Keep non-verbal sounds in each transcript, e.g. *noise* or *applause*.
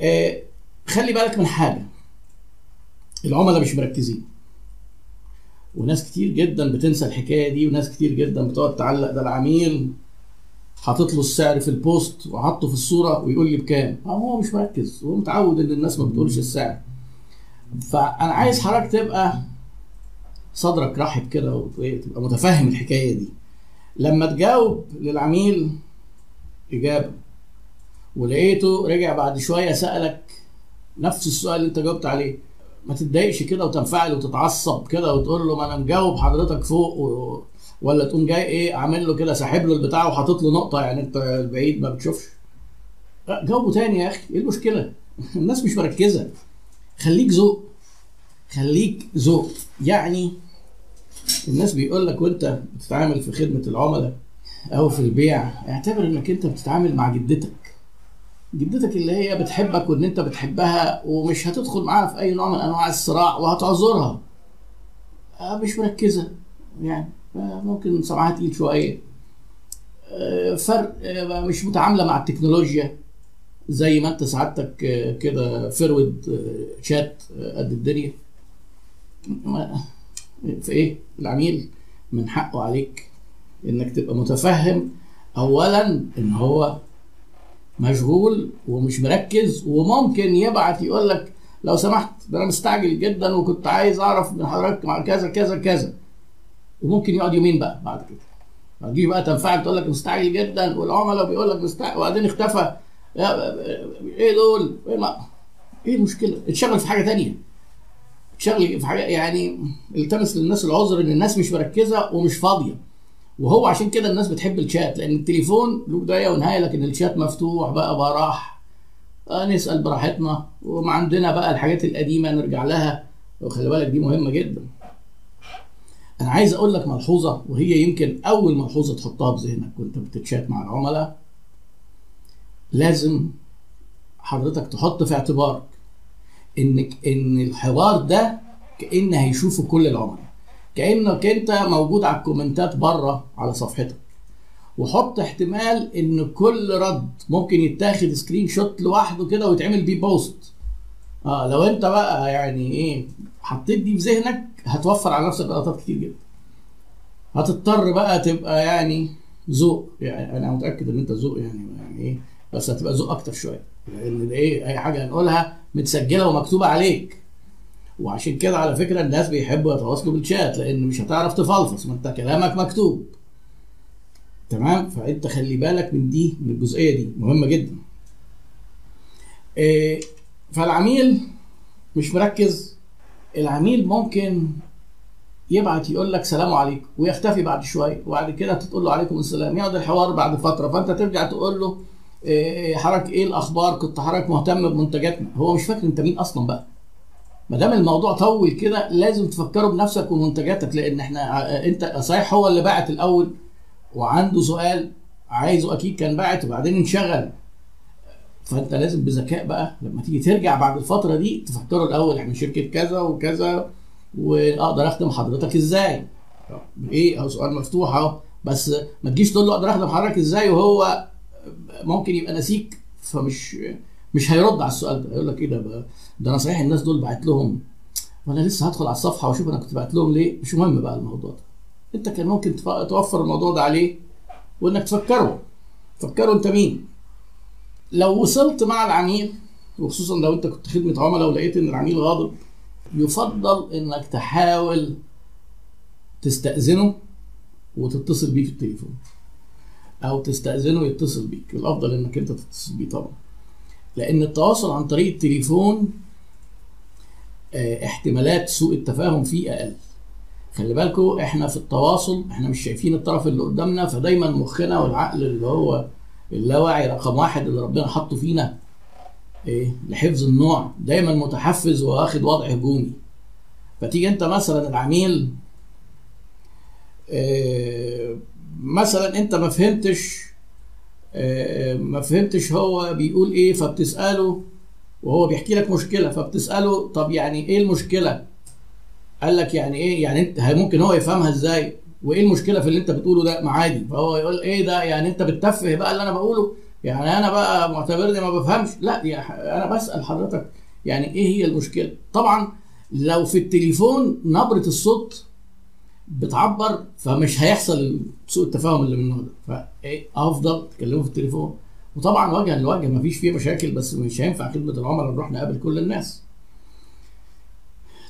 آه خلي بالك من حاجة. العملاء مش مركزين. وناس كتير جدا بتنسى الحكاية دي وناس كتير جدا بتقعد تعلق ده العميل حاطط له السعر في البوست وحطه في الصورة ويقول لي بكام. هو مش مركز هو متعود إن الناس ما بتقولش السعر. فأنا عايز حضرتك تبقى صدرك رحب كده وتبقى متفهم الحكاية دي. لما تجاوب للعميل إجابة. ولقيته رجع بعد شوية سألك نفس السؤال اللي انت جاوبت عليه. ما تتضايقش كده وتنفعل وتتعصب كده وتقول له ما أنا مجاوب حضرتك فوق و... ولا تقوم جاي إيه عامل له كده ساحب له البتاع وحاطط له نقطة يعني انت البعيد ما بتشوفش. جاوبه تاني يا أخي. إيه المشكلة؟ *laughs* الناس مش مركزة. خليك ذوق. خليك ذوق. يعني الناس بيقول لك وانت بتتعامل في خدمة العملاء أو في البيع اعتبر انك انت بتتعامل مع جدتك. جدتك اللي هي بتحبك وان انت بتحبها ومش هتدخل معاها في أي نوع من أنواع الصراع وهتعذرها. مش مركزة. يعني ممكن سمعها تقيل شوية. فرق مش متعاملة مع التكنولوجيا زي ما انت سعادتك كده فرود شات قد الدنيا. في إيه؟ العميل من حقه عليك إنك تبقى متفهم اولا إن هو مشغول ومش مركز وممكن يبعت يقول لك لو سمحت ده أنا مستعجل جدا وكنت عايز أعرف من حضرتك مع كذا كذا كذا. وممكن يقعد يومين بقى بعد كده. تجيش بقى تنفعل تقول لك مستعجل جدا والعملاء بيقول لك مستعجل وبعدين اختفى. إيه دول؟ إيه, ما. إيه المشكلة؟ اتشغل في حاجة تانية. اتشغل في حاجة يعني التمس للناس العذر إن الناس مش مركزة ومش فاضية. وهو عشان كده الناس بتحب الشات لأن التليفون له بداية ونهاية لكن الشات مفتوح بقى براح آه نسأل براحتنا. وما عندنا بقى الحاجات القديمة نرجع لها. وخلي بالك دي مهمة جدا. أنا عايز أقول لك ملحوظة وهي يمكن أول ملحوظة تحطها في ذهنك وأنت بتتشات مع العملاء. لازم حضرتك تحط في اعتبارك انك إن الحوار ده كان هيشوفه كل العملاء. كأنك أنت موجود على الكومنتات بره على صفحتك. وحط احتمال إن كل رد ممكن يتاخد screenshot لوحده كده ويتعمل بيه post. آه لو أنت بقى يعني إيه حطيت دي في ذهنك هتوفر على نفسك غلطات كتير جدا. هتضطر بقى تبقى يعني ذوق يعني أنا متأكد إن أنت ذوق يعني يعني إيه بس هتبقى ذوق أكتر شوية. لأن إيه أي حاجة هنقولها متسجلة ومكتوبة عليك. وعشان كده على فكرة الناس بيحبوا يتواصلوا بالشات لأن مش هتعرف تفلفص ما انت كلامك مكتوب. تمام؟ فأنت خلي بالك من دي من الجزئية دي. مهمة جدا. إيه فالعميل مش مركز. العميل ممكن يبعت يقول لك سلام عليكم ويختفي بعد شوية. وبعد كده تقول له عليكم السلام. يقعد الحوار بعد فترة. فأنت ترجع تقول له إيه حضرتك إيه الأخبار؟ كنت حضرتك مهتم بمنتجاتنا. هو مش فاكر أنت مين أصلا بقى. ما دام الموضوع طول كده لازم تفكره بنفسك ومنتجاتك لأن إحنا أنت صحيح هو اللي باعت الأول وعنده سؤال عايزه أكيد كان باعت وبعدين انشغل. فأنت لازم بذكاء بقى لما تيجي ترجع بعد الفترة دي تفكره الأول إحنا شركة كذا وكذا وأقدر أخدم حضرتك إزاي. إيه؟ أهو سؤال مفتوح أهو. بس ما تجيش تقول له أقدر أخدم حضرتك إزاي وهو ممكن يبقى نسيك فمش مش هيرد على السؤال ده يقول لك إيه ده ده أنا صحيح الناس دول بعت لهم وأنا لسه هدخل على الصفحة وأشوف أنا كنت بعت لهم ليه؟ مش مهم بقى الموضوع ده. أنت كان ممكن توفر الموضوع ده عليه وإنك تفكره. فكره أنت مين؟ لو وصلت مع العميل وخصوصا لو أنت كنت خدمة عملاء ولقيت إن العميل غاضب يفضل إنك تحاول تستأذنه وتتصل بيه في التليفون. أو تستأذنه يتصل بيك. الأفضل إنك أنت تتصل بيه طبعا. لأن التواصل عن طريق التليفون آه احتمالات سوء التفاهم فيه أقل. خلي بالكم إحنا في التواصل إحنا مش شايفين الطرف اللي قدامنا فدايما مخنا والعقل اللي هو اللاواعي رقم واحد اللي ربنا حطه فينا إيه لحفظ النوع دايما متحفز واخد وضع هجومي. فتيجي أنت مثلا العميل إيه مثلا أنت ما فهمتش ما فهمتش هو بيقول إيه فبتسأله وهو بيحكي لك مشكلة فبتسأله طب يعني إيه المشكلة؟ قال لك يعني إيه يعني أنت ممكن هو يفهمها إزاي؟ وإيه المشكلة في اللي أنت بتقوله ده؟ ما عادي. فهو يقول إيه ده؟ يعني أنت بتتفه بقى اللي أنا بقوله؟ يعني أنا بقى معتبرني ما بفهمش. لا أنا بسأل حضرتك يعني إيه هي المشكلة؟ طبعا لو في التليفون نبرة الصوت بتعبر فمش هيحصل سوء التفاهم اللي من النوع ده. فايه أفضل تكلموا في التليفون. وطبعا وجها لوجه مفيش فيه مشاكل بس مش هينفع خدمة العملاء نروح نقابل كل الناس.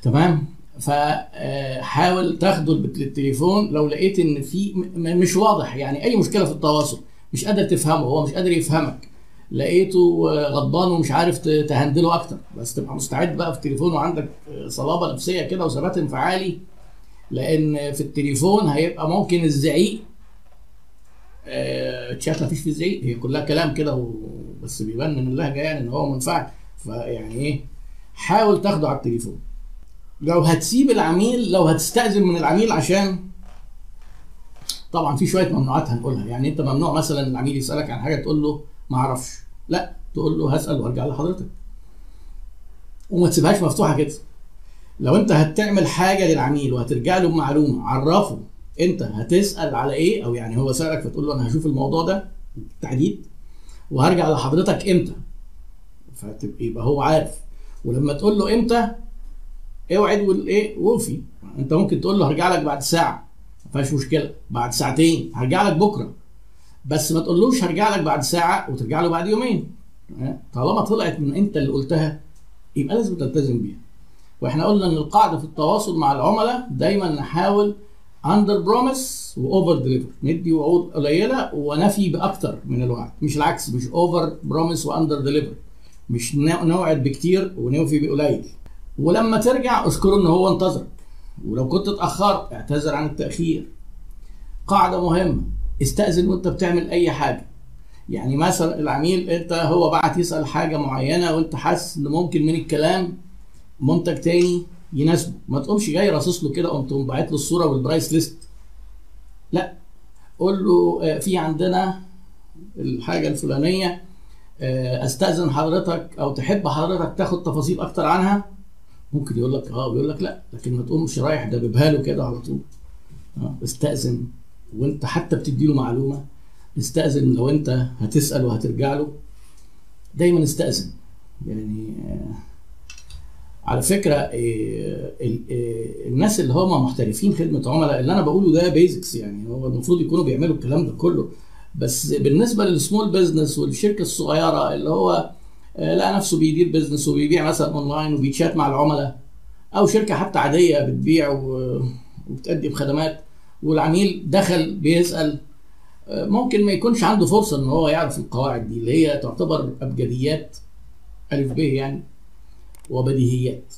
تمام؟ فحاول تاخده للتليفون لو لقيت إن في مش واضح. يعني أي مشكلة في التواصل مش قادر تفهمه هو مش قادر يفهمك. لقيته آه، غضبان ومش عارف تهندله أكتر. بس تبقى مستعد بقى في التليفون وعندك آه، صلابة نفسية كده وثبات انفعالي. لأن في التليفون هيبقى ممكن الزعيق آه، تشات مفيش فيه زعيق هي كلها كلام كده بس بيبان من اللهجه يعني إن هو منفعل. فيعني إيه حاول تاخده على التليفون. لو هتسيب العميل لو هتستأذن من العميل عشان طبعا في شوية ممنوعات هنقولها. يعني أنت ممنوع مثلا العميل يسألك عن حاجة تقول له ما أعرفش. لا تقول له هسأل وأرجع لحضرتك. وما تسيبهاش مفتوحة كده. لو انت هتعمل حاجة للعميل وهترجع له بمعلومة عرفه انت هتسأل على إيه؟ أو يعني هو سألك فتقول له أنا هشوف الموضوع ده بالتحديد وهرجع لحضرتك إمتى؟ فتبقى يبقى هو عارف. ولما تقول له إمتى اوعد والايه وفي انت ممكن تقول له هرجع لك بعد ساعة ما فيهاش مشكلة. بعد ساعتين هرجع لك بكرة. بس ما تقولوش هرجع لك بعد ساعة وترجع له بعد يومين؟ طالما طلعت من انت اللي قلتها يبقى لازم تلتزم بيها. وإحنا قلنا إن القاعدة في التواصل مع العملاء دايما نحاول under promise و over deliver ندي وعود قليلة ونفي بأكتر من الوعد. مش العكس مش over promise و under deliver مش نوعد بكتير ونوفي بقليل. ولما ترجع اذكروا إن هو انتظرك ولو كنت اتأخرت اعتذر عن التأخير. قاعدة مهمة. استأذن وأنت بتعمل أي حاجة. يعني مثلا العميل أنت هو بعت يسأل حاجة معينة وأنت حاسس إن ممكن من الكلام منتج تاني يناسبه. ما تقومش جاي راصص له كده قمت باعت له الصورة والبرايس ليست. لا. قول له آه، في عندنا الحاجة الفلانية آه، أستأذن حضرتك أو تحب حضرتك تاخد تفاصيل أكتر عنها؟ ممكن يقول لك آه ويقول لك لا. لكن ما تقومش رايح دببها له كده على طول. آه استأذن وأنت حتى بتدي له معلومة. استأذن لو أنت هتسأل وهترجع له. دايما استأذن. يعني آه، على فكرة آه، آه، الناس اللي هم محترفين خدمة عملاء اللي أنا بقوله ده basics يعني هو المفروض يكونوا بيعملوا الكلام ده كله. بس بالنسبة لل small business والشركة الصغيرة اللي هو آه، لقى نفسه بيدير business وبيبيع مثلا اونلاين وبيتشات مع العملاء أو شركة حتى عادية بتبيع وبتقدم خدمات والعميل دخل بيسأل ممكن ما يكونش عنده فرصة إن هو يعرف القواعد دي اللي هي تعتبر أبجديات ألف ب يعني. وبديهيات.